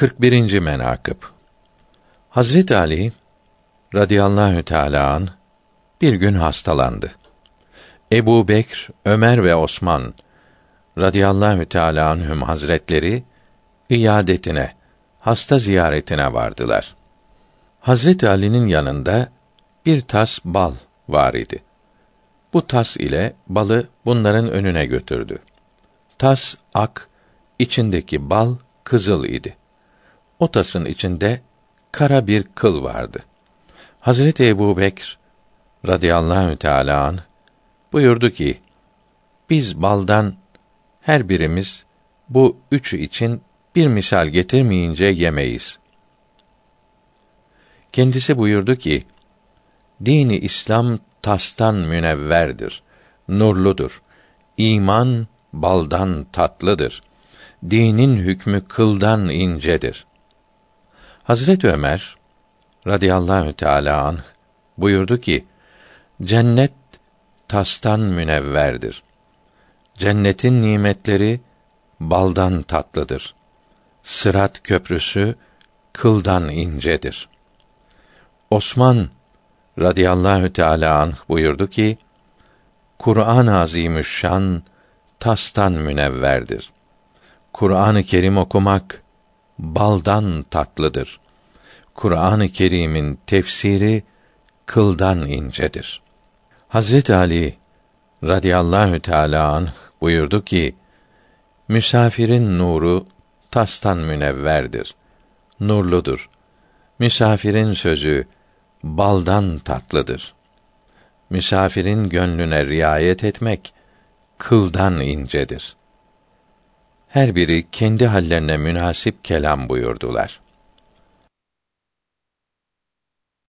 41. menakıb Hazret Ali radıyallahu teala bir gün hastalandı. Ebu Bekr, Ömer ve Osman radıyallahu teala anhüm hazretleri iadetine, hasta ziyaretine vardılar. Hazret Ali'nin yanında bir tas bal var idi. Bu tas ile balı bunların önüne götürdü. Tas ak, içindeki bal kızıl idi. O tasın içinde kara bir kıl vardı. Hazreti Ebu Bekr radıyallahu teâlâ an, buyurdu ki, biz baldan her birimiz bu üçü için bir misal getirmeyince yemeyiz. Kendisi buyurdu ki, dini İslam tastan münevverdir, nurludur. İman baldan tatlıdır. Dinin hükmü kıldan incedir. Hazret Ömer radıyallahu teala anh buyurdu ki: Cennet tastan münevverdir. Cennetin nimetleri baldan tatlıdır. Sırat köprüsü kıldan incedir. Osman radıyallahu teala anh buyurdu ki: Kur'an-ı Azimüşşan tastan münevverdir. Kur'an-ı Kerim okumak baldan tatlıdır. Kur'an-ı Kerim'in tefsiri kıldan incedir. Hazret Ali radıyallahu teala buyurdu ki: Misafirin nuru tastan münevverdir. Nurludur. Misafirin sözü baldan tatlıdır. Misafirin gönlüne riayet etmek kıldan incedir.'' Her biri kendi hallerine münasip kelam buyurdular.